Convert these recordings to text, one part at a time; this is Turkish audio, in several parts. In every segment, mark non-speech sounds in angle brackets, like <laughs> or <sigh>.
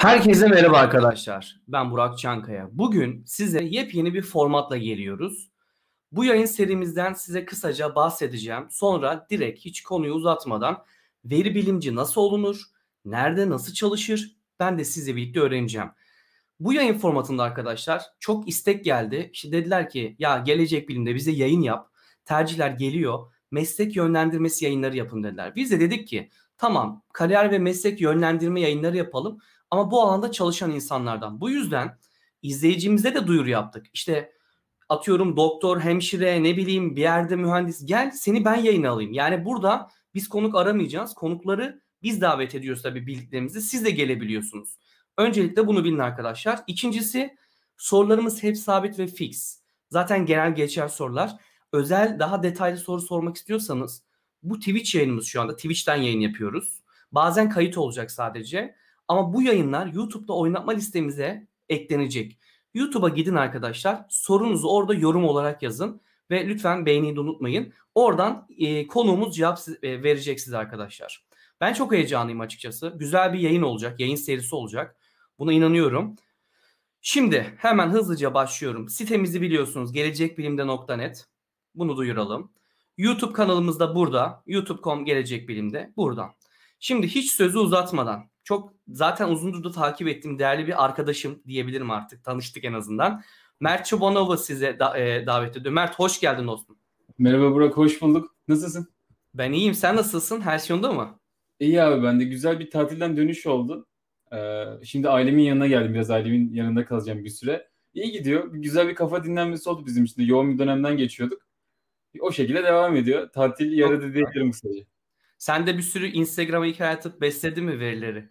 Herkese merhaba arkadaşlar. Ben Burak Çankaya. Bugün size yepyeni bir formatla geliyoruz. Bu yayın serimizden size kısaca bahsedeceğim. Sonra direkt hiç konuyu uzatmadan veri bilimci nasıl olunur, nerede nasıl çalışır ben de sizle birlikte öğreneceğim. Bu yayın formatında arkadaşlar çok istek geldi. İşte dediler ki ya gelecek bilimde bize yayın yap. Tercihler geliyor. Meslek yönlendirmesi yayınları yapın dediler. Biz de dedik ki tamam kariyer ve meslek yönlendirme yayınları yapalım ama bu alanda çalışan insanlardan. Bu yüzden izleyicimize de duyuru yaptık. İşte atıyorum doktor, hemşire, ne bileyim bir yerde mühendis gel seni ben yayına alayım. Yani burada biz konuk aramayacağız. Konukları biz davet ediyoruz tabii bildiklerimizi. Siz de gelebiliyorsunuz. Öncelikle bunu bilin arkadaşlar. İkincisi sorularımız hep sabit ve fix. Zaten genel geçer sorular. Özel daha detaylı soru sormak istiyorsanız bu Twitch yayınımız şu anda. Twitch'ten yayın yapıyoruz. Bazen kayıt olacak sadece. Ama bu yayınlar YouTube'da oynatma listemize eklenecek. YouTube'a gidin arkadaşlar. Sorunuzu orada yorum olarak yazın. Ve lütfen beğeniyi de unutmayın. Oradan e, konuğumuz cevap e, verecek size arkadaşlar. Ben çok heyecanlıyım açıkçası. Güzel bir yayın olacak. Yayın serisi olacak. Buna inanıyorum. Şimdi hemen hızlıca başlıyorum. Sitemizi biliyorsunuz gelecekbilimde.net. Bunu duyuralım. YouTube kanalımız da burada. youtube.com gelecekbilimde buradan. Şimdi hiç sözü uzatmadan çok zaten uzundur da takip ettiğim değerli bir arkadaşım diyebilirim artık. Tanıştık en azından. Mert Çobanova size da, e, davet ediyor. Mert hoş geldin dostum. Merhaba Burak hoş bulduk. Nasılsın? Ben iyiyim. Sen nasılsın? Her şey yolunda mı? İyi abi ben de güzel bir tatilden dönüş oldu. Ee, şimdi ailemin yanına geldim. Biraz ailemin yanında kalacağım bir süre. İyi gidiyor. Güzel bir kafa dinlenmesi oldu bizim için de. Yoğun bir dönemden geçiyorduk. O şekilde devam ediyor. Tatil yaradı diyebilirim kısaca. Sen de bir sürü Instagram'a hikaye atıp besledin mi verileri?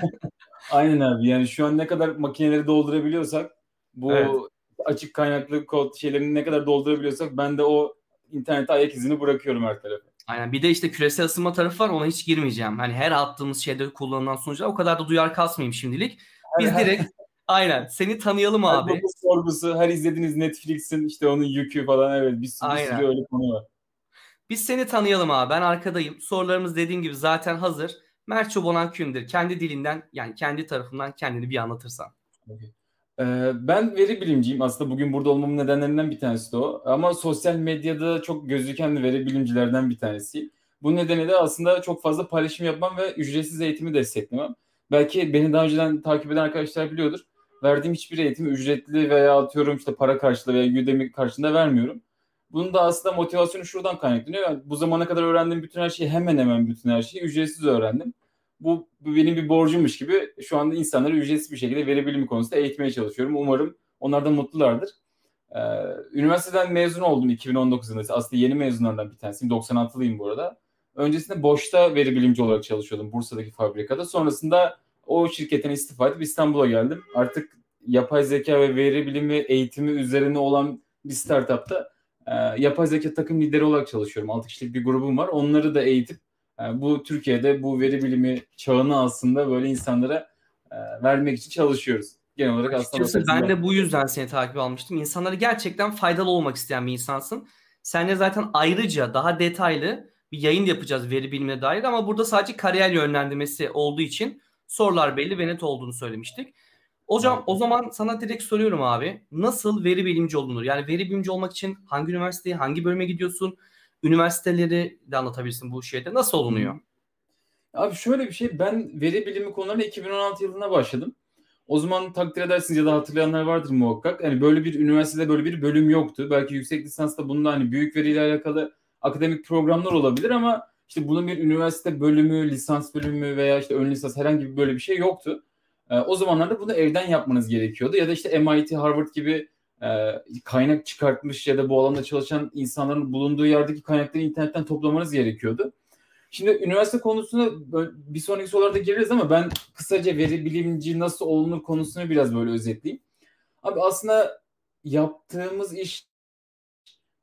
<laughs> Aynen abi. Yani şu an ne kadar makineleri doldurabiliyorsak bu evet. açık kaynaklı kod şeylerini ne kadar doldurabiliyorsak ben de o internete ayak izini bırakıyorum her tarafa. Aynen. Bir de işte küresel ısınma tarafı var. Ona hiç girmeyeceğim. Hani her attığımız şeyde kullanılan sonuçlar o kadar da duyar kasmayayım şimdilik. Biz direkt aynen seni tanıyalım abi. Her sorgusu, her izlediğiniz Netflix'in işte onun yükü falan evet bir sürü, bir sürü öyle konu var. Biz seni tanıyalım abi. Ben arkadayım. Sorularımız dediğim gibi zaten hazır. Mert Çobanan kimdir? Kendi dilinden yani kendi tarafından kendini bir anlatırsan. Ee, ben veri bilimciyim. Aslında bugün burada olmamın nedenlerinden bir tanesi de o. Ama sosyal medyada çok gözüken veri bilimcilerden bir tanesi. Bu nedenle de aslında çok fazla paylaşım yapmam ve ücretsiz eğitimi desteklemem. Belki beni daha önceden takip eden arkadaşlar biliyordur. Verdiğim hiçbir eğitimi ücretli veya atıyorum işte para karşılığı veya Udemy karşılığında vermiyorum. Bunun da aslında motivasyonu şuradan kaynaklanıyor. Yani bu zamana kadar öğrendiğim bütün her şeyi hemen hemen bütün her şeyi ücretsiz öğrendim. Bu, benim bir borcummuş gibi şu anda insanları ücretsiz bir şekilde veri bilimi konusunda eğitmeye çalışıyorum. Umarım onlar da mutlulardır. Ee, üniversiteden mezun oldum 2019 yılında. Aslında yeni mezunlardan bir tanesiyim. 96'lıyım bu arada. Öncesinde Boş'ta veri bilimci olarak çalışıyordum Bursa'daki fabrikada. Sonrasında o şirketten istifa edip İstanbul'a geldim. Artık yapay zeka ve veri bilimi eğitimi üzerine olan bir startupta e, yapay zeka takım lideri olarak çalışıyorum. 6 kişilik bir grubum var. Onları da eğitip e, bu Türkiye'de bu veri bilimi çağını aslında böyle insanlara e, vermek için çalışıyoruz. Genel olarak aslında ben de bu yüzden seni takip almıştım. İnsanlara gerçekten faydalı olmak isteyen bir insansın. Sen de zaten ayrıca daha detaylı bir yayın yapacağız veri bilimine dair ama burada sadece kariyer yönlendirmesi olduğu için sorular belli ve net olduğunu söylemiştik. Hocam o zaman sana direkt soruyorum abi. Nasıl veri bilimci olunur? Yani veri bilimci olmak için hangi üniversiteye, hangi bölüme gidiyorsun? Üniversiteleri de anlatabilirsin bu şeyde. Nasıl olunuyor? Abi şöyle bir şey. Ben veri bilimi konularına 2016 yılında başladım. O zaman takdir edersiniz ya da hatırlayanlar vardır muhakkak. Yani böyle bir üniversitede böyle bir bölüm yoktu. Belki yüksek lisansta bunda hani büyük veriyle alakalı akademik programlar olabilir ama işte bunun bir üniversite bölümü, lisans bölümü veya işte ön lisans herhangi bir böyle bir şey yoktu. E, o zamanlarda bunu evden yapmanız gerekiyordu ya da işte MIT, Harvard gibi e, kaynak çıkartmış ya da bu alanda çalışan insanların bulunduğu yerdeki kaynakları internetten toplamanız gerekiyordu. Şimdi üniversite konusuna bir sonraki sorularda gireriz ama ben kısaca veri bilimci nasıl olunur konusunu biraz böyle özetleyeyim. Abi aslında yaptığımız iş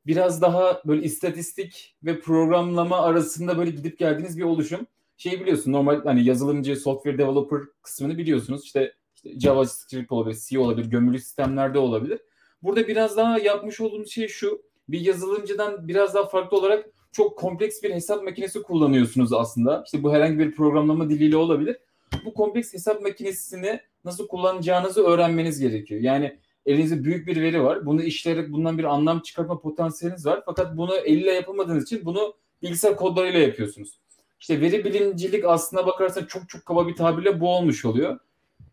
biraz daha böyle istatistik ve programlama arasında böyle gidip geldiğiniz bir oluşum şey biliyorsun normal hani yazılımcı, software developer kısmını biliyorsunuz. İşte, işte JavaScript olabilir, C olabilir, gömülü sistemlerde olabilir. Burada biraz daha yapmış olduğumuz şey şu. Bir yazılımcıdan biraz daha farklı olarak çok kompleks bir hesap makinesi kullanıyorsunuz aslında. İşte bu herhangi bir programlama diliyle olabilir. Bu kompleks hesap makinesini nasıl kullanacağınızı öğrenmeniz gerekiyor. Yani elinizde büyük bir veri var. Bunu işleyerek bundan bir anlam çıkartma potansiyeliniz var. Fakat bunu elle yapamadığınız için bunu bilgisayar kodlarıyla yapıyorsunuz. İşte veri bilimcilik aslına bakarsan çok çok kaba bir tabirle bu olmuş oluyor.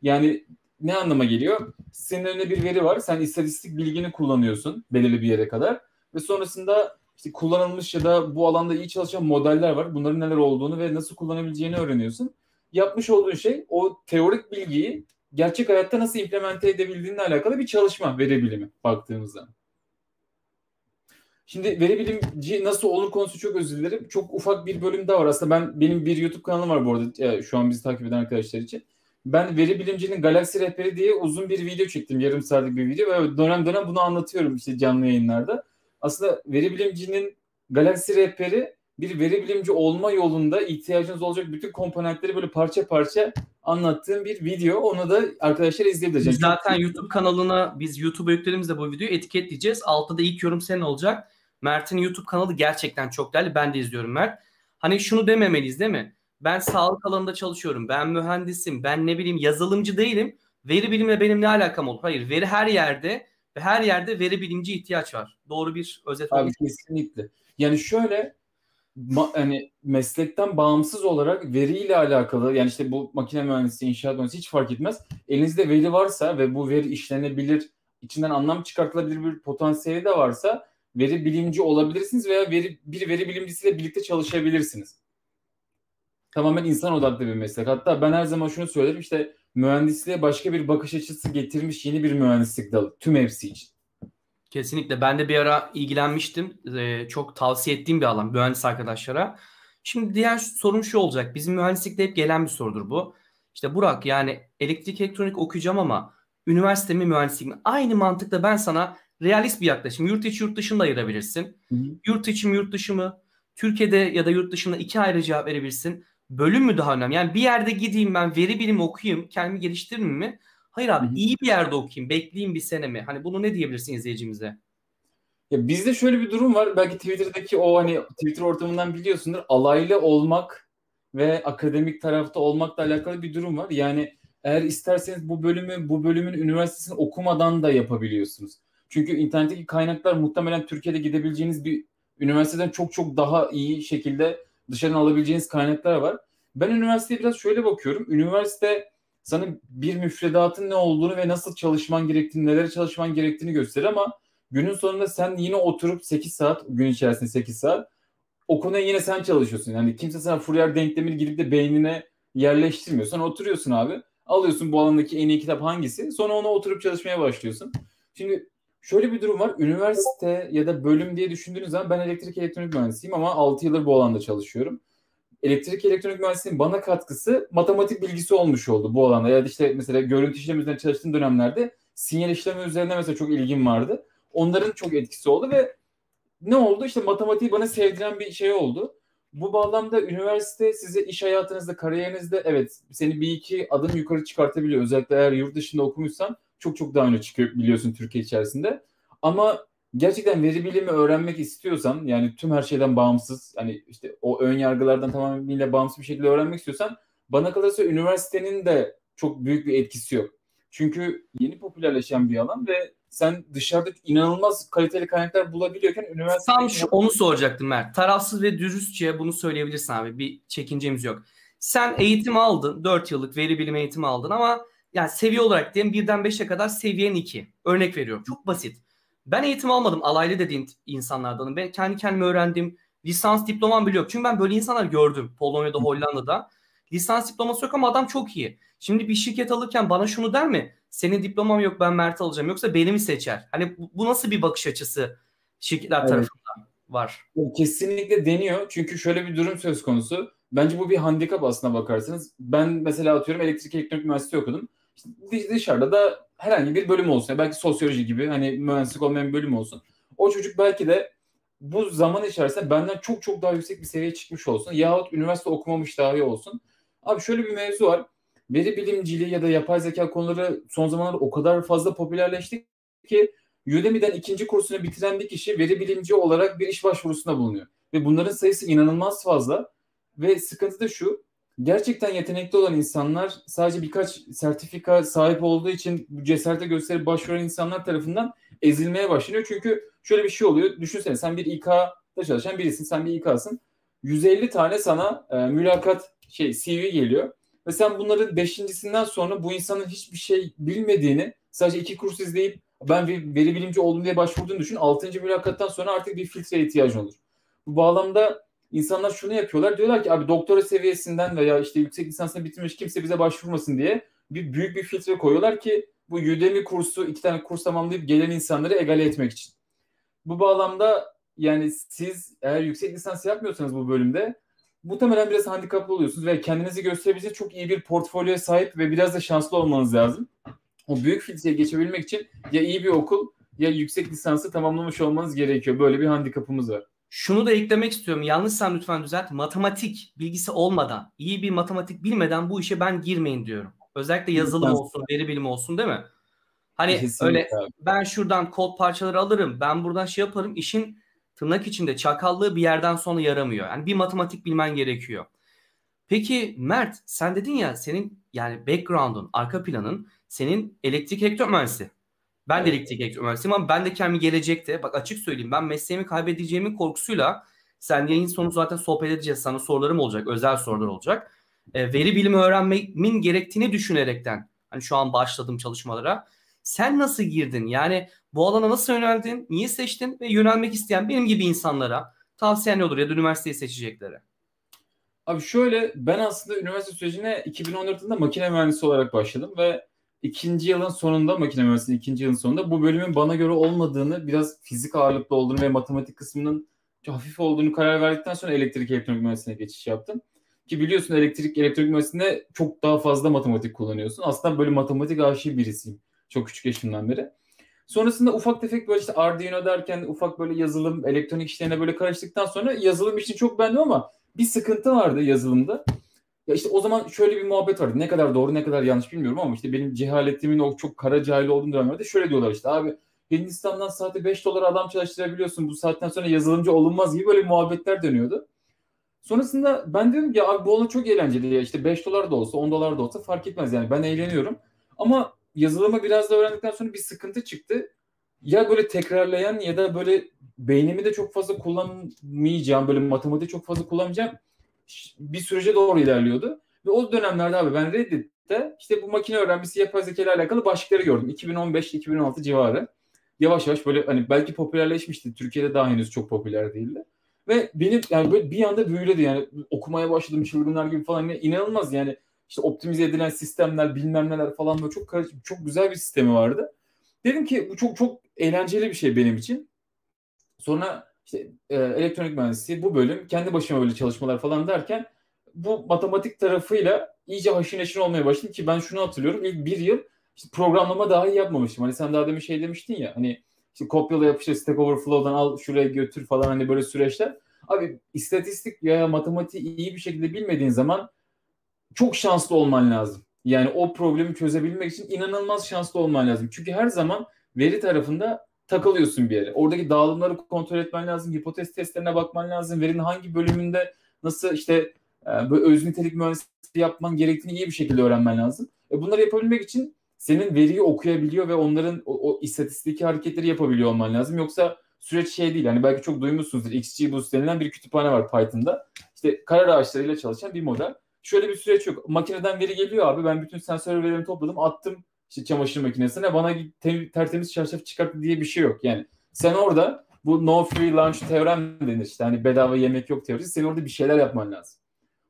Yani ne anlama geliyor? Senin önünde bir veri var. Sen istatistik bilgini kullanıyorsun belirli bir yere kadar. Ve sonrasında işte kullanılmış ya da bu alanda iyi çalışan modeller var. Bunların neler olduğunu ve nasıl kullanabileceğini öğreniyorsun. Yapmış olduğun şey o teorik bilgiyi gerçek hayatta nasıl implemente edebildiğinle alakalı bir çalışma veri bilimi baktığımızda. Şimdi veri bilimci nasıl olur konusu çok özür dilerim. Çok ufak bir bölüm daha var. Aslında ben benim bir YouTube kanalım var bu arada şu an bizi takip eden arkadaşlar için. Ben veri bilimcinin galaksi rehberi diye uzun bir video çektim. Yarım saatlik bir video ve dönem dönem bunu anlatıyorum işte canlı yayınlarda. Aslında veri bilimcinin galaksi rehberi bir veri bilimci olma yolunda ihtiyacınız olacak bütün komponentleri böyle parça parça anlattığım bir video. Onu da arkadaşlar izleyebilir. Biz zaten. YouTube kanalına biz YouTube'a yüklediğimizde bu videoyu etiketleyeceğiz. Altta da ilk yorum senin olacak. Mert'in YouTube kanalı gerçekten çok değerli. Ben de izliyorum Mert. Hani şunu dememeliyiz değil mi? Ben sağlık alanında çalışıyorum. Ben mühendisim. Ben ne bileyim yazılımcı değilim. Veri bilimle benim ne alakam olur? Hayır. Veri her yerde ve her yerde veri bilimci ihtiyaç var. Doğru bir özet Abi kesinlikle. Yani şöyle hani meslekten bağımsız olarak veriyle alakalı yani işte bu makine mühendisi, inşaat mühendisi hiç fark etmez. Elinizde veri varsa ve bu veri işlenebilir, içinden anlam çıkartılabilir bir potansiyeli de varsa veri bilimci olabilirsiniz veya veri, bir veri bilimcisiyle birlikte çalışabilirsiniz. Tamamen insan odaklı bir meslek. Hatta ben her zaman şunu söylerim işte mühendisliğe başka bir bakış açısı getirmiş yeni bir mühendislik dalı. Tüm hepsi için. Kesinlikle. Ben de bir ara ilgilenmiştim. Ee, çok tavsiye ettiğim bir alan mühendis arkadaşlara. Şimdi diğer sorum şu olacak. Bizim mühendislikte hep gelen bir sorudur bu. İşte Burak yani elektrik elektronik okuyacağım ama üniversite mi mühendislik mi? Aynı mantıkla ben sana realist bir yaklaşım. Yurt içi yurt dışını da ayırabilirsin. Hı hı. Yurt içi mi yurt dışı mı? Türkiye'de ya da yurt dışında iki ayrı cevap verebilirsin. Bölüm mü daha önemli? Yani bir yerde gideyim ben veri bilimi okuyayım, kendimi geliştiririm mi? Hayır abi iyi bir yerde okuyayım, bekleyeyim bir sene mi? Hani bunu ne diyebilirsin izleyicimize? Ya bizde şöyle bir durum var. Belki Twitter'daki o hani Twitter ortamından biliyorsundur. Alaylı olmak ve akademik tarafta olmakla alakalı bir durum var. Yani eğer isterseniz bu bölümü bu bölümün üniversitesini okumadan da yapabiliyorsunuz. Çünkü internetteki kaynaklar muhtemelen Türkiye'de gidebileceğiniz bir üniversiteden çok çok daha iyi şekilde dışarıdan alabileceğiniz kaynaklar var. Ben üniversiteye biraz şöyle bakıyorum. Üniversite sana bir müfredatın ne olduğunu ve nasıl çalışman gerektiğini, neler çalışman gerektiğini gösterir ama günün sonunda sen yine oturup 8 saat, gün içerisinde 8 saat o konuya yine sen çalışıyorsun. Yani kimse sana Fourier denklemini gidip de beynine yerleştirmiyor. Sen oturuyorsun abi. Alıyorsun bu alandaki en iyi kitap hangisi? Sonra ona oturup çalışmaya başlıyorsun. Şimdi şöyle bir durum var. Üniversite ya da bölüm diye düşündüğünüz zaman ben elektrik elektronik mühendisiyim ama 6 yıldır bu alanda çalışıyorum elektrik elektronik mühendisliğinin bana katkısı matematik bilgisi olmuş oldu bu alanda. Ya da işte mesela görüntü işlemi üzerine çalıştığım dönemlerde sinyal işlemi üzerine mesela çok ilgim vardı. Onların çok etkisi oldu ve ne oldu? İşte matematiği bana sevdiren bir şey oldu. Bu bağlamda üniversite size iş hayatınızda, kariyerinizde evet seni bir iki adım yukarı çıkartabiliyor. Özellikle eğer yurt dışında okumuşsan çok çok daha öne çıkıyor biliyorsun Türkiye içerisinde. Ama gerçekten veri bilimi öğrenmek istiyorsan yani tüm her şeyden bağımsız hani işte o ön yargılardan tamamıyla bağımsız bir şekilde öğrenmek istiyorsan bana kalırsa üniversitenin de çok büyük bir etkisi yok. Çünkü yeni popülerleşen bir alan ve sen dışarıda inanılmaz kaliteli kaynaklar bulabiliyorken üniversite... Tam şu, onu soracaktım Mert. Tarafsız ve dürüstçe bunu söyleyebilirsin abi. Bir çekincemiz yok. Sen eğitim aldın. 4 yıllık veri bilimi eğitimi aldın ama yani seviye olarak diyelim birden 5'e kadar seviyen 2. Örnek veriyorum. Çok basit. Ben eğitim almadım. Alaylı dediğin insanlardanım. Ben kendi kendime öğrendim. Lisans diplomam bile yok. Çünkü ben böyle insanlar gördüm. Polonya'da, Hollanda'da. Lisans diploması yok ama adam çok iyi. Şimdi bir şirket alırken bana şunu der mi? Senin diplomam yok ben Mert alacağım. Yoksa beni mi seçer? Hani bu, bu nasıl bir bakış açısı şirketler evet. tarafından var? Kesinlikle deniyor. Çünkü şöyle bir durum söz konusu. Bence bu bir handikap aslına bakarsanız. Ben mesela atıyorum elektrik elektronik mühendisliği okudum. Dışarıda da herhangi bir bölüm olsun. Belki sosyoloji gibi hani mühendislik olmayan bir bölüm olsun. O çocuk belki de bu zaman içerisinde benden çok çok daha yüksek bir seviyeye çıkmış olsun. Yahut üniversite okumamış dahi olsun. Abi şöyle bir mevzu var. Veri bilimciliği ya da yapay zeka konuları son zamanlarda o kadar fazla popülerleşti ki Udemy'den ikinci kursunu bitiren bir kişi veri bilimci olarak bir iş başvurusunda bulunuyor. Ve bunların sayısı inanılmaz fazla. Ve sıkıntı da şu. Gerçekten yetenekli olan insanlar sadece birkaç sertifika sahip olduğu için cesarete gösterip başvuran insanlar tarafından ezilmeye başlanıyor. Çünkü şöyle bir şey oluyor. Düşünsene sen bir İK'da çalışan birisin. Sen bir İK'sın. 150 tane sana e, mülakat şey CV geliyor. Ve sen bunların beşincisinden sonra bu insanın hiçbir şey bilmediğini sadece iki kurs izleyip ben bir veri bilimci oldum diye başvurduğunu düşün. Altıncı mülakattan sonra artık bir filtreye ihtiyacın olur. Bu bağlamda insanlar şunu yapıyorlar. Diyorlar ki abi doktora seviyesinden veya işte yüksek lisansını bitirmiş kimse bize başvurmasın diye bir büyük bir filtre koyuyorlar ki bu Udemy kursu iki tane kurs tamamlayıp gelen insanları egale etmek için. Bu bağlamda yani siz eğer yüksek lisans yapmıyorsanız bu bölümde muhtemelen biraz handikaplı oluyorsunuz ve kendinizi gösterebilecek çok iyi bir portfolyoya sahip ve biraz da şanslı olmanız lazım. O büyük filtreye geçebilmek için ya iyi bir okul ya yüksek lisansı tamamlamış olmanız gerekiyor. Böyle bir handikapımız var. Şunu da eklemek istiyorum. Yanlışsam lütfen düzelt. Matematik bilgisi olmadan, iyi bir matematik bilmeden bu işe ben girmeyin diyorum. Özellikle yazılım olsun, veri bilimi olsun değil mi? Hani Kesinlikle öyle ben şuradan kod parçaları alırım, ben buradan şey yaparım. İşin tırnak içinde çakallığı bir yerden sonra yaramıyor. Yani bir matematik bilmen gerekiyor. Peki Mert sen dedin ya senin yani background'un, arka planın senin elektrik elektrik mühendisi. Ben de elektrik elektrik mühendisiyim ama ben de kendi gelecekte bak açık söyleyeyim ben mesleğimi kaybedeceğimin korkusuyla sen yayın sonu zaten sohbet edeceğiz. Sana sorularım olacak. Özel sorular olacak. E, veri bilimi öğrenmemin gerektiğini düşünerekten hani şu an başladım çalışmalara. Sen nasıl girdin? Yani bu alana nasıl yöneldin? Niye seçtin? Ve yönelmek isteyen benim gibi insanlara tavsiyen ne olur ya da üniversiteyi seçeceklere? Abi şöyle ben aslında üniversite sürecine 2014 yılında makine mühendisi olarak başladım ve ikinci yılın sonunda makine mühendisliği ikinci yılın sonunda bu bölümün bana göre olmadığını biraz fizik ağırlıklı olduğunu ve matematik kısmının hafif olduğunu karar verdikten sonra elektrik elektronik mühendisliğine geçiş yaptım. Ki biliyorsun elektrik elektronik mühendisliğinde çok daha fazla matematik kullanıyorsun. Aslında böyle matematik aşığı birisiyim. Çok küçük yaşımdan beri. Sonrasında ufak tefek böyle işte Arduino derken ufak böyle yazılım, elektronik işlerine böyle karıştıktan sonra yazılım için çok beğendim ama bir sıkıntı vardı yazılımda. Ya işte o zaman şöyle bir muhabbet vardı. Ne kadar doğru ne kadar yanlış bilmiyorum ama işte benim cehaletimin o çok kara cahil olduğum dönemlerde şöyle diyorlar işte abi Hindistan'dan saate 5 dolar adam çalıştırabiliyorsun. Bu saatten sonra yazılımcı olunmaz gibi böyle muhabbetler dönüyordu. Sonrasında ben dedim ki abi bu olay çok eğlenceli ya işte 5 dolar da olsa 10 dolar da olsa fark etmez yani ben eğleniyorum. Ama yazılımı biraz da öğrendikten sonra bir sıkıntı çıktı. Ya böyle tekrarlayan ya da böyle beynimi de çok fazla kullanmayacağım, böyle matematiği çok fazla kullanmayacağım bir sürece doğru ilerliyordu. Ve o dönemlerde abi ben Reddit'te işte bu makine öğrenmesi yapay zeka ile alakalı başlıkları gördüm. 2015-2016 civarı. Yavaş yavaş böyle hani belki popülerleşmişti. Türkiye'de daha henüz çok popüler değildi. Ve benim yani böyle bir anda büyüledi yani okumaya başladım çılgınlar gibi falan. Yani inanılmaz yani işte optimize edilen sistemler bilmem neler falan böyle çok çok güzel bir sistemi vardı. Dedim ki bu çok çok eğlenceli bir şey benim için. Sonra işte e, elektronik mühendisliği bu bölüm kendi başıma böyle çalışmalar falan derken bu matematik tarafıyla iyice haşin neşin olmaya başladım ki ben şunu hatırlıyorum ilk bir yıl işte programlama daha iyi yapmamıştım. Hani sen daha demin şey demiştin ya hani işte kopyala yapıştır Stack Overflow'dan al şuraya götür falan hani böyle süreçler. Abi istatistik ya matematiği iyi bir şekilde bilmediğin zaman çok şanslı olman lazım. Yani o problemi çözebilmek için inanılmaz şanslı olman lazım. Çünkü her zaman veri tarafında takılıyorsun bir yere. Oradaki dağılımları kontrol etmen lazım. Hipotez testlerine bakman lazım. Verinin hangi bölümünde nasıl işte e, böyle öz nitelik mühendisliği yapman gerektiğini iyi bir şekilde öğrenmen lazım. E bunları yapabilmek için senin veriyi okuyabiliyor ve onların o, o istatistik hareketleri yapabiliyor olman lazım. Yoksa süreç şey değil. Hani belki çok duymuşsunuzdur. XGBoost denilen bir kütüphane var Python'da. İşte karar ağaçlarıyla çalışan bir model. Şöyle bir süreç yok. Makineden veri geliyor abi. Ben bütün sensör verilerimi topladım, attım işte çamaşır makinesine bana te- tertemiz çarşaf çıkart diye bir şey yok. Yani sen orada bu no free lunch teorem denir işte hani bedava yemek yok teorisi. Sen orada bir şeyler yapman lazım.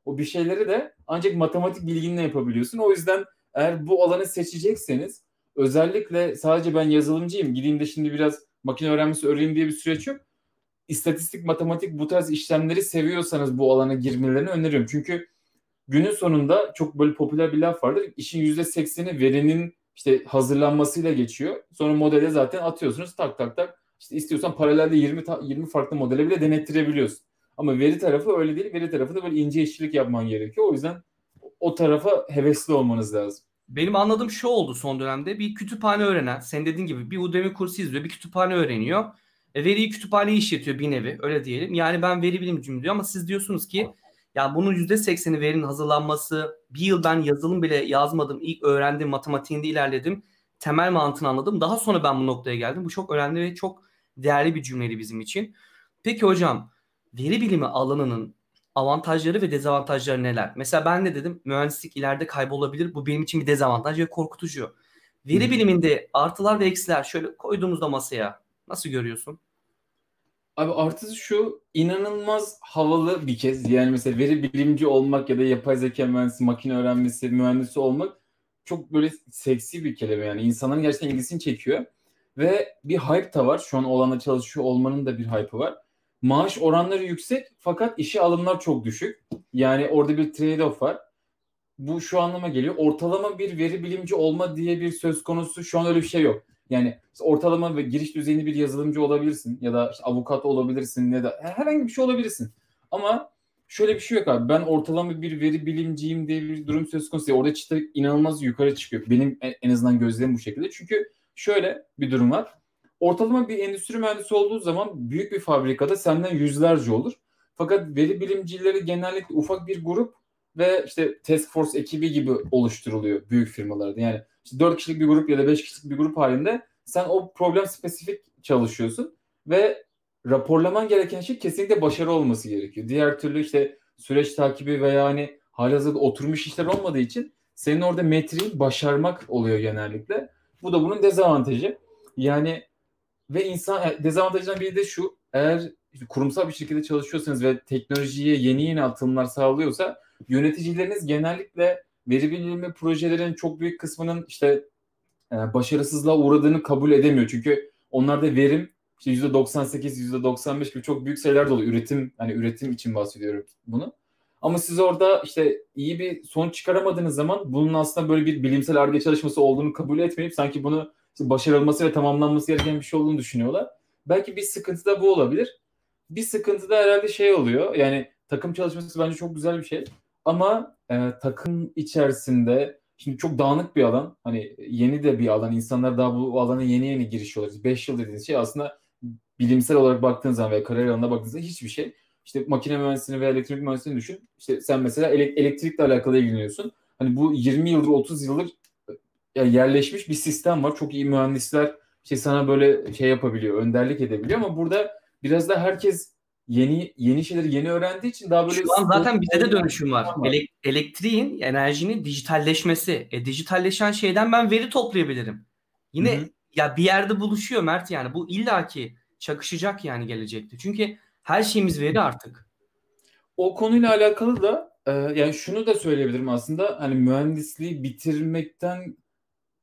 O bir şeyleri de ancak matematik bilginle yapabiliyorsun. O yüzden eğer bu alanı seçecekseniz özellikle sadece ben yazılımcıyım gideyim de şimdi biraz makine öğrenmesi öğreneyim diye bir süreç yok. İstatistik, matematik bu tarz işlemleri seviyorsanız bu alana girmelerini öneriyorum. Çünkü günün sonunda çok böyle popüler bir laf vardır. İşin %80'i verinin işte hazırlanmasıyla geçiyor. Sonra modele zaten atıyorsunuz tak tak tak. İşte istiyorsan paralelde 20 20 farklı modele bile denettirebiliyorsun. Ama veri tarafı öyle değil. Veri tarafında böyle ince işçilik yapman gerekiyor. O yüzden o tarafa hevesli olmanız lazım. Benim anladığım şu oldu son dönemde. Bir kütüphane öğrenen, sen dediğin gibi bir Udemy kursu izliyor, bir kütüphane öğreniyor. E, veriyi kütüphaneye işletiyor bir nevi, öyle diyelim. Yani ben veri bilimciyim diyor ama siz diyorsunuz ki Ya bunun %80'i verinin hazırlanması, bir yıl ben yazılım bile yazmadım, ilk öğrendim, matematiğinde ilerledim, temel mantığını anladım. Daha sonra ben bu noktaya geldim. Bu çok önemli ve çok değerli bir cümleydi bizim için. Peki hocam, veri bilimi alanının avantajları ve dezavantajları neler? Mesela ben de dedim mühendislik ileride kaybolabilir. Bu benim için bir dezavantaj ve korkutucu. Veri biliminde artılar ve eksiler şöyle koyduğumuzda masaya nasıl görüyorsun? Abi artısı şu inanılmaz havalı bir kez. Yani mesela veri bilimci olmak ya da yapay zeka mühendisi, makine öğrenmesi mühendisi olmak çok böyle seksi bir kelime yani. insanların gerçekten ilgisini çekiyor. Ve bir hype da var. Şu an o alanda çalışıyor olmanın da bir hype'ı var. Maaş oranları yüksek fakat işe alımlar çok düşük. Yani orada bir trade-off var. Bu şu anlama geliyor. Ortalama bir veri bilimci olma diye bir söz konusu şu an öyle bir şey yok. Yani ortalama ve giriş düzeyinde bir yazılımcı olabilirsin ya da işte avukat olabilirsin ya da herhangi bir şey olabilirsin. Ama şöyle bir şey yok abi. Ben ortalama bir veri bilimciyim diye bir durum söz konusu. Orada çıta inanılmaz yukarı çıkıyor. Benim en azından gözlemim bu şekilde. Çünkü şöyle bir durum var. Ortalama bir endüstri mühendisi olduğu zaman büyük bir fabrikada senden yüzlerce olur. Fakat veri bilimcileri genellikle ufak bir grup ve işte task force ekibi gibi oluşturuluyor büyük firmalarda. Yani işte 4 kişilik bir grup ya da 5 kişilik bir grup halinde sen o problem spesifik çalışıyorsun ve raporlaman gereken şey kesinlikle başarı olması gerekiyor. Diğer türlü işte süreç takibi veya hani halihazırda oturmuş işler olmadığı için senin orada metriği başarmak oluyor genellikle. Bu da bunun dezavantajı. Yani ve insan dezavantajından biri de şu. Eğer kurumsal bir şirkette çalışıyorsanız ve teknolojiye yeni yeni atılımlar sağlıyorsa yöneticileriniz genellikle veri bilimi projelerin çok büyük kısmının işte e, başarısızlığa uğradığını kabul edemiyor. Çünkü onlarda verim işte %98, %95 gibi çok büyük sayılar dolu. Üretim, hani üretim için bahsediyorum bunu. Ama siz orada işte iyi bir sonuç çıkaramadığınız zaman bunun aslında böyle bir bilimsel arge çalışması olduğunu kabul etmeyip sanki bunu başarılması ve tamamlanması gereken bir şey olduğunu düşünüyorlar. Belki bir sıkıntı da bu olabilir. Bir sıkıntı da herhalde şey oluyor. Yani takım çalışması bence çok güzel bir şey. Ama e, takım içerisinde şimdi çok dağınık bir alan. Hani yeni de bir alan. İnsanlar daha bu alana yeni yeni girişiyorlar. 5 yıl dediğiniz şey aslında bilimsel olarak baktığınız zaman veya kariyer alanına baktığınızda hiçbir şey. İşte makine mühendisliğini veya elektrik mühendisliğini düşün. İşte sen mesela elektrikle alakalı ilgileniyorsun. Hani bu 20 yıldır 30 yıldır yerleşmiş bir sistem var. Çok iyi mühendisler şey sana böyle şey yapabiliyor, önderlik edebiliyor ama burada biraz da herkes yeni yeni şeyleri yeni öğrendiği için daha böyle Şu an zaten bize de dönüşüm var. var. Ele- elektriğin enerjinin dijitalleşmesi. E, dijitalleşen şeyden ben veri toplayabilirim. Yine Hı-hı. ya bir yerde buluşuyor Mert yani. Bu illaki çakışacak yani gelecekte. Çünkü her şeyimiz veri artık. O konuyla alakalı da e, yani şunu da söyleyebilirim aslında. Hani mühendisliği bitirmekten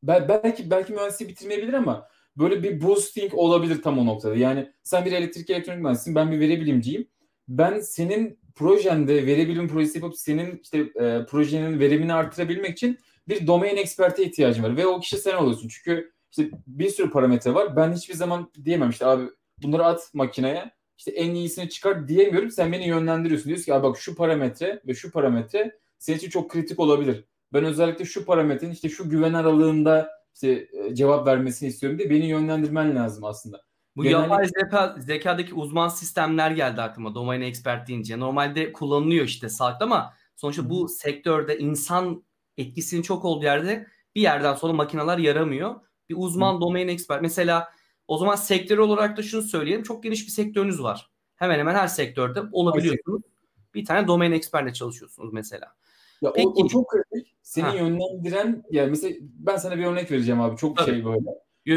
belki belki mühendisliği bitirmeyebilir ama böyle bir boosting olabilir tam o noktada. Yani sen bir elektrik elektronik mühendisisin, ben bir veri bilimciyim. Ben senin projende veri bilim projesi yapıp senin işte e, projenin verimini artırabilmek için bir domain experte ihtiyacım var ve o kişi sen oluyorsun. Çünkü işte bir sürü parametre var. Ben hiçbir zaman diyemem işte abi bunları at makineye işte en iyisini çıkar diyemiyorum. Sen beni yönlendiriyorsun. Diyorsun ki bak şu parametre ve şu parametre senin için çok kritik olabilir. Ben özellikle şu parametrenin işte şu güven aralığında işte e, cevap vermesini istiyorum diye beni yönlendirmen lazım aslında. Bu Genellikle... yapay zeka, zekadaki uzman sistemler geldi aklıma domain expert deyince. Normalde kullanılıyor işte sağlıkta ama sonuçta bu sektörde insan etkisinin çok olduğu yerde bir yerden sonra makineler yaramıyor. Bir uzman Hı. domain expert mesela o zaman sektör olarak da şunu söyleyelim. Çok geniş bir sektörünüz var. Hemen hemen her sektörde olabiliyorsunuz. Bir tane domain expertle çalışıyorsunuz mesela. Ya Peki. O, o çok kritik. Seni ha. yönlendiren yani mesela ben sana bir örnek vereceğim abi. Çok Tabii. şey böyle.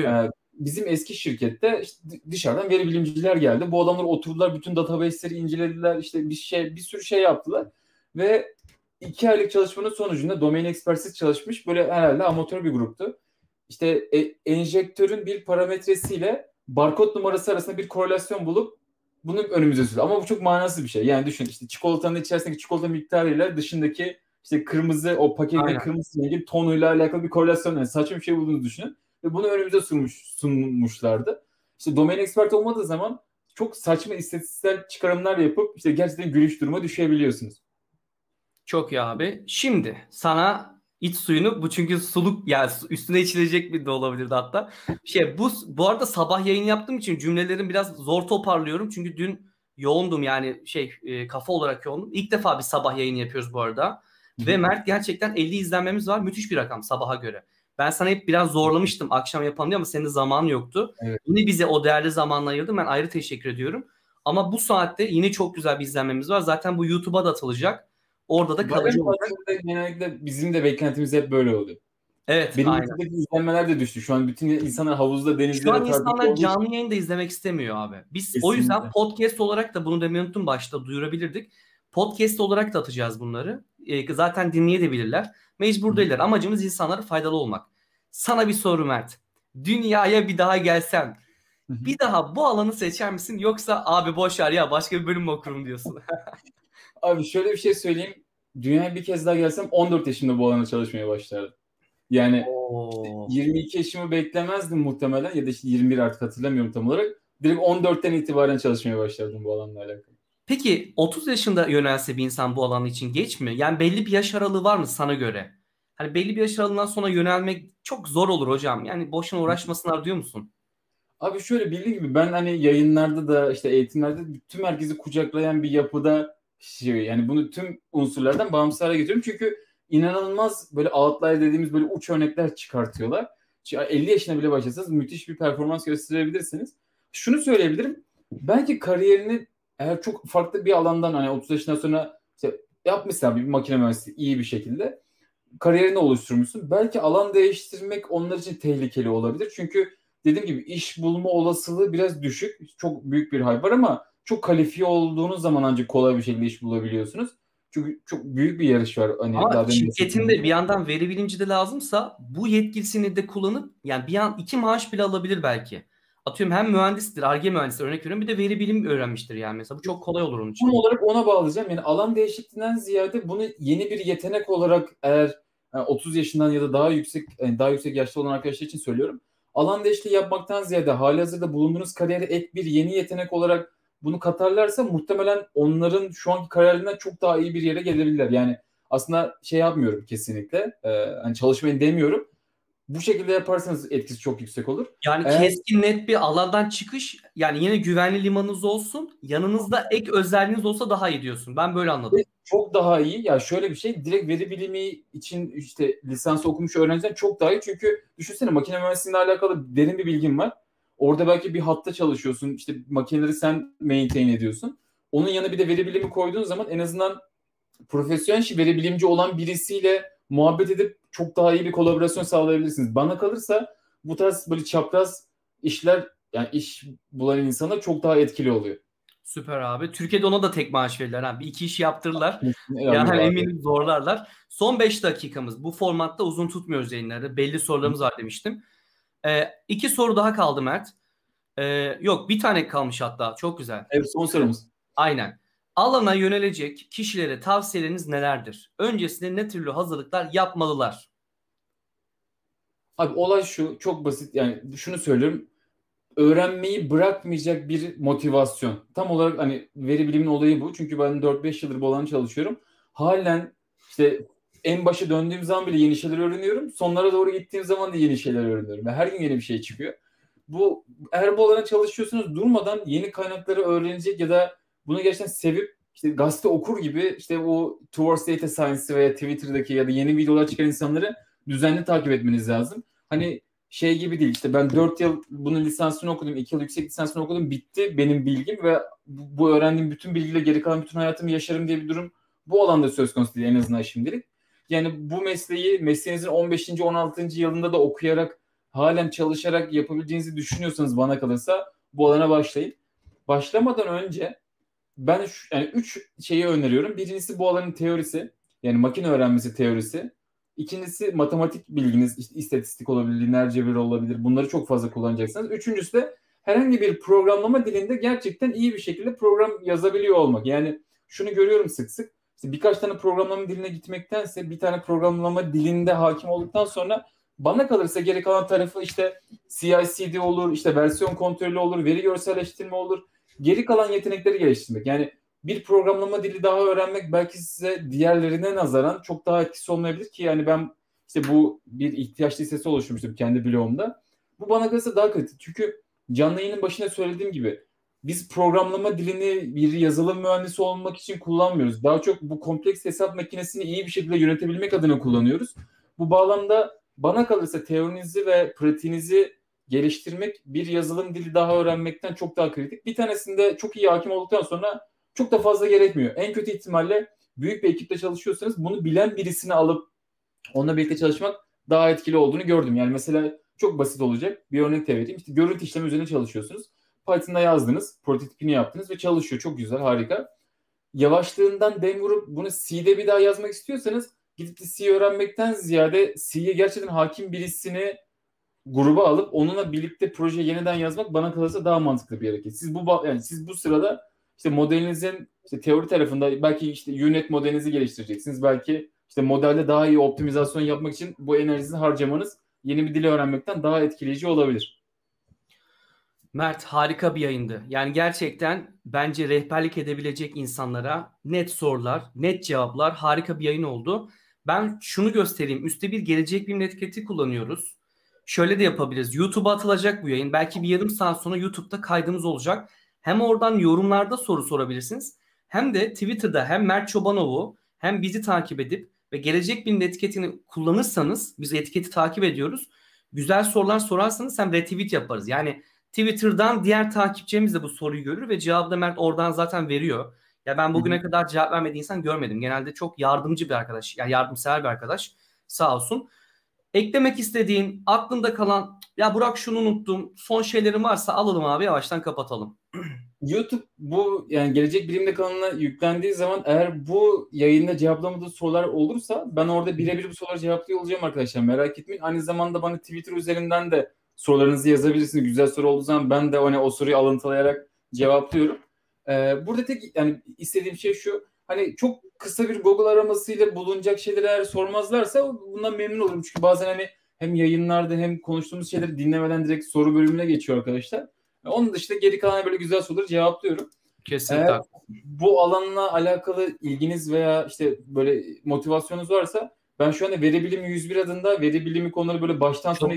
Ee, bizim eski şirkette işte dışarıdan veri bilimciler geldi. Bu adamlar oturdular bütün database'leri incelediler. işte bir şey bir sürü şey yaptılar ve iki aylık çalışmanın sonucunda domain ekspersiz çalışmış böyle herhalde amatör bir gruptu. İşte e, enjektörün bir parametresiyle barkod numarası arasında bir korelasyon bulup bunu önümüze sürdü. Ama bu çok manasız bir şey. Yani düşün işte çikolatanın içerisindeki çikolata miktarıyla dışındaki işte kırmızı o paketin kırmızı rengi tonuyla alakalı bir korelasyon yani saçma bir şey bulduğunu düşünün. Ve bunu önümüze sunmuş, sunmuşlardı. İşte domain expert olmadığı zaman çok saçma istatistiksel çıkarımlar yapıp işte gerçekten gülüş duruma düşebiliyorsunuz. Çok iyi abi. Şimdi sana iç suyunu bu çünkü suluk yani üstüne içilecek bir de olabilirdi hatta. Şey bu bu arada sabah yayın yaptığım için cümlelerim biraz zor toparlıyorum. Çünkü dün yoğundum yani şey e, kafa olarak yoğundum. İlk defa bir sabah yayını yapıyoruz bu arada. Ve Mert gerçekten 50 izlenmemiz var. Müthiş bir rakam sabaha göre. Ben sana hep biraz zorlamıştım akşam yapalım diye ama senin zaman yoktu. Evet. Yine bize o değerli zamanla ayırdın. Ben ayrı teşekkür ediyorum. Ama bu saatte yine çok güzel bir izlenmemiz var. Zaten bu YouTube'a da atılacak. Orada da kalıcı olacak. Genellikle bizim de beklentimiz hep böyle oldu. Evet, Benim aynen. izlenmeler de düştü. Şu an bütün insanlar havuzda, denizde. Şu an insanlar canlı yayında izlemek istemiyor abi. Biz Kesinlikle. o yüzden podcast olarak da bunu demeyi unuttum başta duyurabilirdik. Podcast olarak da atacağız bunları. E, zaten dinleyebilirler. Mecbur değiller. Amacımız insanlara faydalı olmak. Sana bir soru Mert. Dünyaya bir daha gelsen bir daha bu alanı seçer misin yoksa abi boş ver ya başka bir bölüm mü okurum diyorsun? <laughs> abi şöyle bir şey söyleyeyim. Dünyaya bir kez daha gelsem 14 yaşında bu alanda çalışmaya başlardım. Yani işte 22 yaşımı beklemezdim muhtemelen ya da işte 21 artık hatırlamıyorum tam olarak. Direkt 14'ten itibaren çalışmaya başlardım bu alanla alakalı. Peki 30 yaşında yönelse bir insan bu alan için geç mi? Yani belli bir yaş aralığı var mı sana göre? Hani belli bir yaş aralığından sonra yönelmek çok zor olur hocam. Yani boşuna uğraşmasınlar diyor musun? Abi şöyle bildiğin gibi ben hani yayınlarda da işte eğitimlerde tüm herkesi kucaklayan bir yapıda şey yani bunu tüm unsurlardan bağımsız hale getiriyorum. Çünkü inanılmaz böyle outlier dediğimiz böyle uç örnekler çıkartıyorlar. 50 yaşına bile başlasanız müthiş bir performans gösterebilirsiniz. Şunu söyleyebilirim. Belki kariyerini eğer çok farklı bir alandan hani 30 yaşından sonra işte yapmışsan bir makine mühendisliği iyi bir şekilde kariyerini oluşturmuşsun. Belki alan değiştirmek onlar için tehlikeli olabilir. Çünkü dediğim gibi iş bulma olasılığı biraz düşük. Çok büyük bir hype var ama çok kalifiye olduğunuz zaman ancak kolay bir şekilde iş bulabiliyorsunuz. Çünkü çok büyük bir yarış var. Hani Ama daha şirketin de bir yandan veri bilimci de lazımsa bu yetkisini de kullanıp yani bir an iki maaş bile alabilir belki. Atıyorum hem mühendistir, ARGE mühendisi örnek veriyorum bir de veri bilim öğrenmiştir yani mesela. Bu çok kolay olur onun için. Tam olarak ona bağlayacağım. Yani alan değişikliğinden ziyade bunu yeni bir yetenek olarak eğer yani 30 yaşından ya da daha yüksek yani daha yüksek yaşta olan arkadaşlar için söylüyorum. Alan değişikliği yapmaktan ziyade hali hazırda bulunduğunuz kariyere ek bir yeni yetenek olarak bunu katarlarsa muhtemelen onların şu anki kariyerlerinden çok daha iyi bir yere gelebilirler. Yani aslında şey yapmıyorum kesinlikle. Ee, hani çalışmayın demiyorum. Bu şekilde yaparsanız etkisi çok yüksek olur. Yani Eğer... keskin net bir alandan çıkış yani yine güvenli limanınız olsun. Yanınızda ek özelliğiniz olsa daha iyi diyorsun. Ben böyle anladım. Çok daha iyi. Ya şöyle bir şey direkt veri bilimi için işte lisans okumuş öğrenciler çok daha iyi. Çünkü düşünsene makine mühendisliğiyle alakalı derin bir bilgin var. Orada belki bir hatta çalışıyorsun. İşte makineleri sen maintain ediyorsun. Onun yanına bir de veri bilimi koyduğun zaman en azından profesyonel veri bilimci olan birisiyle muhabbet edip çok daha iyi bir kolaborasyon sağlayabilirsiniz. Bana kalırsa bu tarz böyle çapraz işler yani iş bulan insana çok daha etkili oluyor. Süper abi. Türkiye'de ona da tek maaş verirler. Ha. Bir iki iş yaptırırlar. <laughs> yani eminim zorlarlar. Son 5 dakikamız. Bu formatta uzun tutmuyoruz yayınları. Belli sorularımız var demiştim. Ee, iki soru daha kaldı Mert. Ee, yok bir tane kalmış hatta. Çok güzel. Evet son sorumuz. Aynen. Alana yönelecek kişilere tavsiyeleriniz nelerdir? Öncesinde ne türlü hazırlıklar yapmalılar? Abi olay şu çok basit yani şunu söylüyorum öğrenmeyi bırakmayacak bir motivasyon. Tam olarak hani veri bilimin olayı bu. Çünkü ben 4-5 yıldır bu alanda çalışıyorum. Halen işte en başa döndüğüm zaman bile yeni şeyler öğreniyorum. Sonlara doğru gittiğim zaman da yeni şeyler öğreniyorum. Ve her gün yeni bir şey çıkıyor. Bu eğer bu alana çalışıyorsunuz durmadan yeni kaynakları öğrenecek ya da bunu gerçekten sevip işte gazete okur gibi işte o Towards Data Science veya Twitter'daki ya da yeni videolar çıkan insanları düzenli takip etmeniz lazım. Hani şey gibi değil işte ben 4 yıl bunun lisansını okudum, 2 yıl yüksek lisansını okudum bitti benim bilgim ve bu öğrendiğim bütün bilgiyle geri kalan bütün hayatımı yaşarım diye bir durum bu alanda söz konusu değil en azından şimdilik. Yani bu mesleği mesleğinizin 15. 16. yılında da okuyarak halen çalışarak yapabileceğinizi düşünüyorsanız bana kalırsa bu alana başlayın. Başlamadan önce ben şu, yani üç şeyi öneriyorum. Birincisi bu alanın teorisi. Yani makine öğrenmesi teorisi. İkincisi matematik bilginiz, istatistik olabilir, lineer cebir olabilir. Bunları çok fazla kullanacaksınız. Üçüncüsü de herhangi bir programlama dilinde gerçekten iyi bir şekilde program yazabiliyor olmak. Yani şunu görüyorum sık sık. İşte birkaç tane programlama diline gitmektense bir tane programlama dilinde hakim olduktan sonra bana kalırsa geri kalan tarafı işte CI/CD olur, işte versiyon kontrolü olur, veri görselleştirme olur. Geri kalan yetenekleri geliştirmek. Yani bir programlama dili daha öğrenmek belki size diğerlerine nazaran çok daha etkisi olmayabilir ki yani ben işte bu bir ihtiyaç listesi oluşturmuştum kendi blogumda. Bu bana kalırsa daha kritik. Çünkü canlı yayının başında söylediğim gibi biz programlama dilini bir yazılım mühendisi olmak için kullanmıyoruz. Daha çok bu kompleks hesap makinesini iyi bir şekilde yönetebilmek adına kullanıyoruz. Bu bağlamda bana kalırsa teorinizi ve pratiğinizi geliştirmek bir yazılım dili daha öğrenmekten çok daha kritik. Bir tanesinde çok iyi hakim olduktan sonra çok da fazla gerekmiyor. En kötü ihtimalle büyük bir ekiple çalışıyorsanız bunu bilen birisini alıp onunla birlikte çalışmak daha etkili olduğunu gördüm. Yani mesela çok basit olacak. Bir örnek de vereyim. İşte görüntü işlemi üzerine çalışıyorsunuz. Python'da yazdınız, prototipini yaptınız ve çalışıyor. Çok güzel, harika. Yavaşlığından dem vurup bunu C'de bir daha yazmak istiyorsanız gidip de C öğrenmekten ziyade C'ye gerçekten hakim birisini gruba alıp onunla birlikte proje yeniden yazmak bana kalırsa daha mantıklı bir hareket. Siz bu yani siz bu sırada işte modelinizin işte teori tarafında belki işte unit modelinizi geliştireceksiniz. Belki işte modelde daha iyi optimizasyon yapmak için bu enerjinizi harcamanız yeni bir dili öğrenmekten daha etkileyici olabilir. Mert harika bir yayındı. Yani gerçekten bence rehberlik edebilecek insanlara net sorular, net cevaplar harika bir yayın oldu. Ben şunu göstereyim. Üste bir gelecek bilim etiketi kullanıyoruz. Şöyle de yapabiliriz. YouTube'a atılacak bu yayın. Belki bir yarım saat sonra YouTube'da kaydımız olacak. Hem oradan yorumlarda soru sorabilirsiniz. Hem de Twitter'da hem Mert Çobanov'u hem bizi takip edip ve gelecek bilim etiketini kullanırsanız biz etiketi takip ediyoruz. Güzel sorular sorarsanız hem retweet yaparız. Yani Twitter'dan diğer takipçimiz de bu soruyu görür ve cevabı da Mert oradan zaten veriyor. Ya ben bugüne Hı-hı. kadar cevap vermediği insan görmedim. Genelde çok yardımcı bir arkadaş. Yani yardımsever bir arkadaş. Sağ olsun. Eklemek istediğin, aklında kalan ya Burak şunu unuttum. Son şeylerim varsa alalım abi yavaştan kapatalım. <clears throat> YouTube bu yani gelecek bilimde kanalına yüklendiği zaman eğer bu yayında cevaplamadığı sorular olursa ben orada birebir bu soruları cevaplıyor olacağım arkadaşlar. Merak etmeyin. Aynı zamanda bana Twitter üzerinden de sorularınızı yazabilirsiniz. Güzel soru olduğu zaman ben de hani o soruyu alıntılayarak cevaplıyorum. Ee, burada tek yani istediğim şey şu. Hani çok kısa bir Google aramasıyla bulunacak şeyleri eğer sormazlarsa bundan memnun olurum. Çünkü bazen hani hem yayınlarda hem konuştuğumuz şeyleri dinlemeden direkt soru bölümüne geçiyor arkadaşlar. Onun dışında geri kalan böyle güzel soruları cevaplıyorum. Kesinlikle. Eğer bu alanla alakalı ilginiz veya işte böyle motivasyonunuz varsa ben şu anda Veri Bilimi 101 adında veri bilimi konuları böyle baştan sona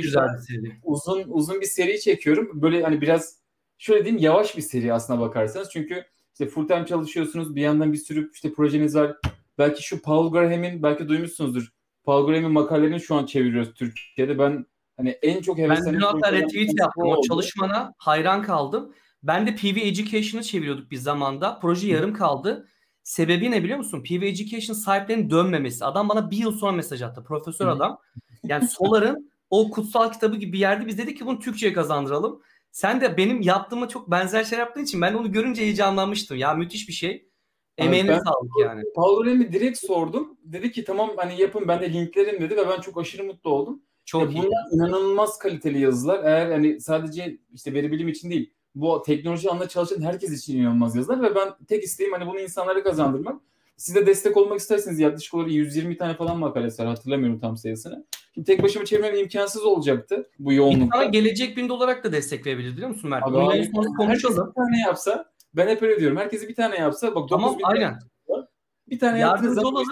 uzun uzun bir seri çekiyorum. Böyle hani biraz şöyle diyeyim yavaş bir seri aslına bakarsanız. Çünkü işte full time çalışıyorsunuz. Bir yandan bir sürü işte projeniz var. Belki şu Paul Graham'in belki duymuşsunuzdur. Paul Graham'in makalelerini şu an çeviriyoruz Türkiye'de. Ben hani en çok heveslendiğim... Ben dün hatta retweet yaptım. O çalışmana hayran kaldım. Ben de PV Education'ı çeviriyorduk bir zamanda. Proje yarım kaldı. Sebebi ne biliyor musun? PV Education sahiplerinin dönmemesi. Adam bana bir yıl sonra mesaj attı. Profesör adam. Yani Solar'ın o kutsal kitabı gibi bir yerde biz dedik ki bunu Türkçe'ye kazandıralım. Sen de benim yaptığıma çok benzer şey yaptığın için ben onu görünce heyecanlanmıştım. Ya müthiş bir şey. Emeğine evet, sağlık yani. Paul Rem'i direkt sordum. Dedi ki tamam hani yapın ben de linklerim dedi ve ben çok aşırı mutlu oldum. Çok ya iyi. Bunlar inanılmaz kaliteli yazılar. Eğer hani sadece işte veri bilim için değil bu teknoloji alanında çalışan herkes için inanılmaz yazılar ve ben tek isteğim hani bunu insanlara kazandırmak. Siz de destek olmak isterseniz yaklaşık olarak 120 tane falan makalesi var hatırlamıyorum tam sayısını. Şimdi tek başıma çevirmem imkansız olacaktı bu yoğunlukta. İnsana gelecek bin olarak da destek verebilir biliyor musun Mert? Abi, abi, konuşalım. bir tane yapsa ben hep öyle diyorum. Herkesi bir tane yapsa bak tamam, aynen. Bir tane yardımcı olalım.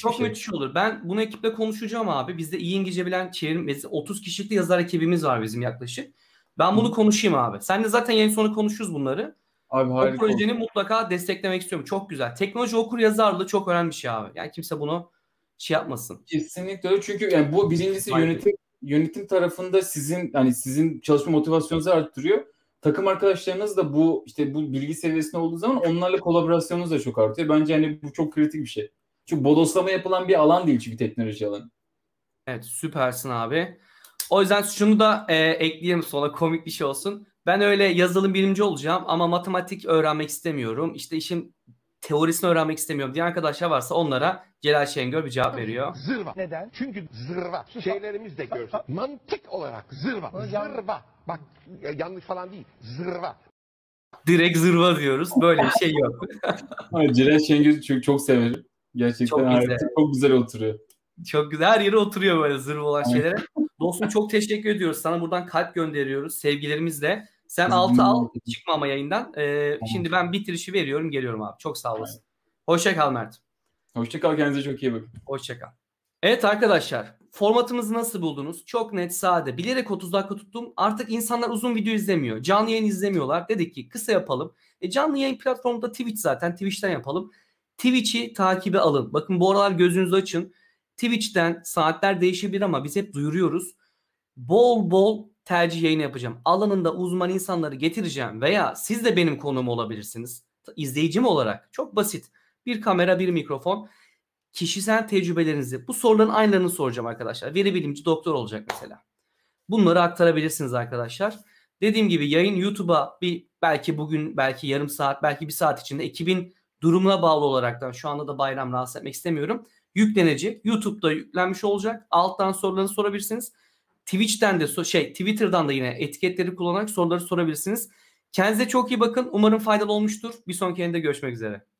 Çok şey. müthiş olur. Ben bunu ekiple konuşacağım abi. Bizde iyi İngilizce bilen çevrim 30 kişilik yazar ekibimiz var bizim yaklaşık. Ben bunu konuşayım abi. Sen de zaten yayın sonu konuşuruz bunları. Abi harika. Bu projeni mutlaka desteklemek istiyorum. Çok güzel. Teknoloji okur yazarlığı çok önemli bir şey abi. Yani kimse bunu şey yapmasın. Kesinlikle öyle. Çünkü yani bu birincisi Aynen. yönetim yönetim tarafında sizin hani sizin çalışma motivasyonunuzu arttırıyor. Takım arkadaşlarınız da bu işte bu bilgi seviyesinde olduğu zaman onlarla kolaborasyonunuz da çok artıyor. Bence hani bu çok kritik bir şey. Çünkü bodoslama yapılan bir alan değil çünkü teknoloji alanı. Evet süpersin abi. O yüzden şunu da e, ekleyelim sonra komik bir şey olsun. Ben öyle yazılım bilimci olacağım ama matematik öğrenmek istemiyorum. İşte işin teorisini öğrenmek istemiyorum diye arkadaşlar varsa onlara Celal Şengör bir cevap veriyor. Zırva. Neden? Çünkü zırva. Şeylerimiz de görsün. Mantık olarak zırva. Zırva. Bak yanlış falan değil. Zırva. Direkt zırva diyoruz. Böyle bir şey yok. <laughs> Celal Şengör'ü çok, çok severim. Gerçekten çok güzel. çok güzel oturuyor. Çok güzel. Her yere oturuyor böyle zırva olan şeylere. Dostum çok teşekkür ediyoruz. Sana buradan kalp gönderiyoruz sevgilerimizle. Sen altı al çıkma ama yayından. Ee, şimdi ben bitirişi veriyorum geliyorum abi. Çok sağ olasın. Hoşça kal Mert. Hoşça kal kendinize çok iyi bakın. Hoşça kal. Evet arkadaşlar formatımızı nasıl buldunuz? Çok net, sade. Bilerek 30 dakika tuttum. Artık insanlar uzun video izlemiyor. Canlı yayın izlemiyorlar. Dedik ki kısa yapalım. E canlı yayın platformunda Twitch zaten. Twitch'ten yapalım. Twitch'i takibe alın. Bakın bu aralar gözünüzü açın. Twitch'ten saatler değişebilir ama biz hep duyuruyoruz. Bol bol tercih yayını yapacağım. Alanında uzman insanları getireceğim veya siz de benim konuğum olabilirsiniz. İzleyicim olarak çok basit. Bir kamera, bir mikrofon. Kişisel tecrübelerinizi, bu soruların aynılarını soracağım arkadaşlar. Veri bilimci doktor olacak mesela. Bunları aktarabilirsiniz arkadaşlar. Dediğim gibi yayın YouTube'a bir belki bugün, belki yarım saat, belki bir saat içinde ekibin durumuna bağlı olaraktan şu anda da bayram rahatsız etmek istemiyorum. Yüklenecek. YouTube'da yüklenmiş olacak. Alttan sorularını sorabilirsiniz. Twitch'ten de şey Twitter'dan da yine etiketleri kullanarak soruları sorabilirsiniz. Kendinize çok iyi bakın. Umarım faydalı olmuştur. Bir sonraki yayında görüşmek üzere.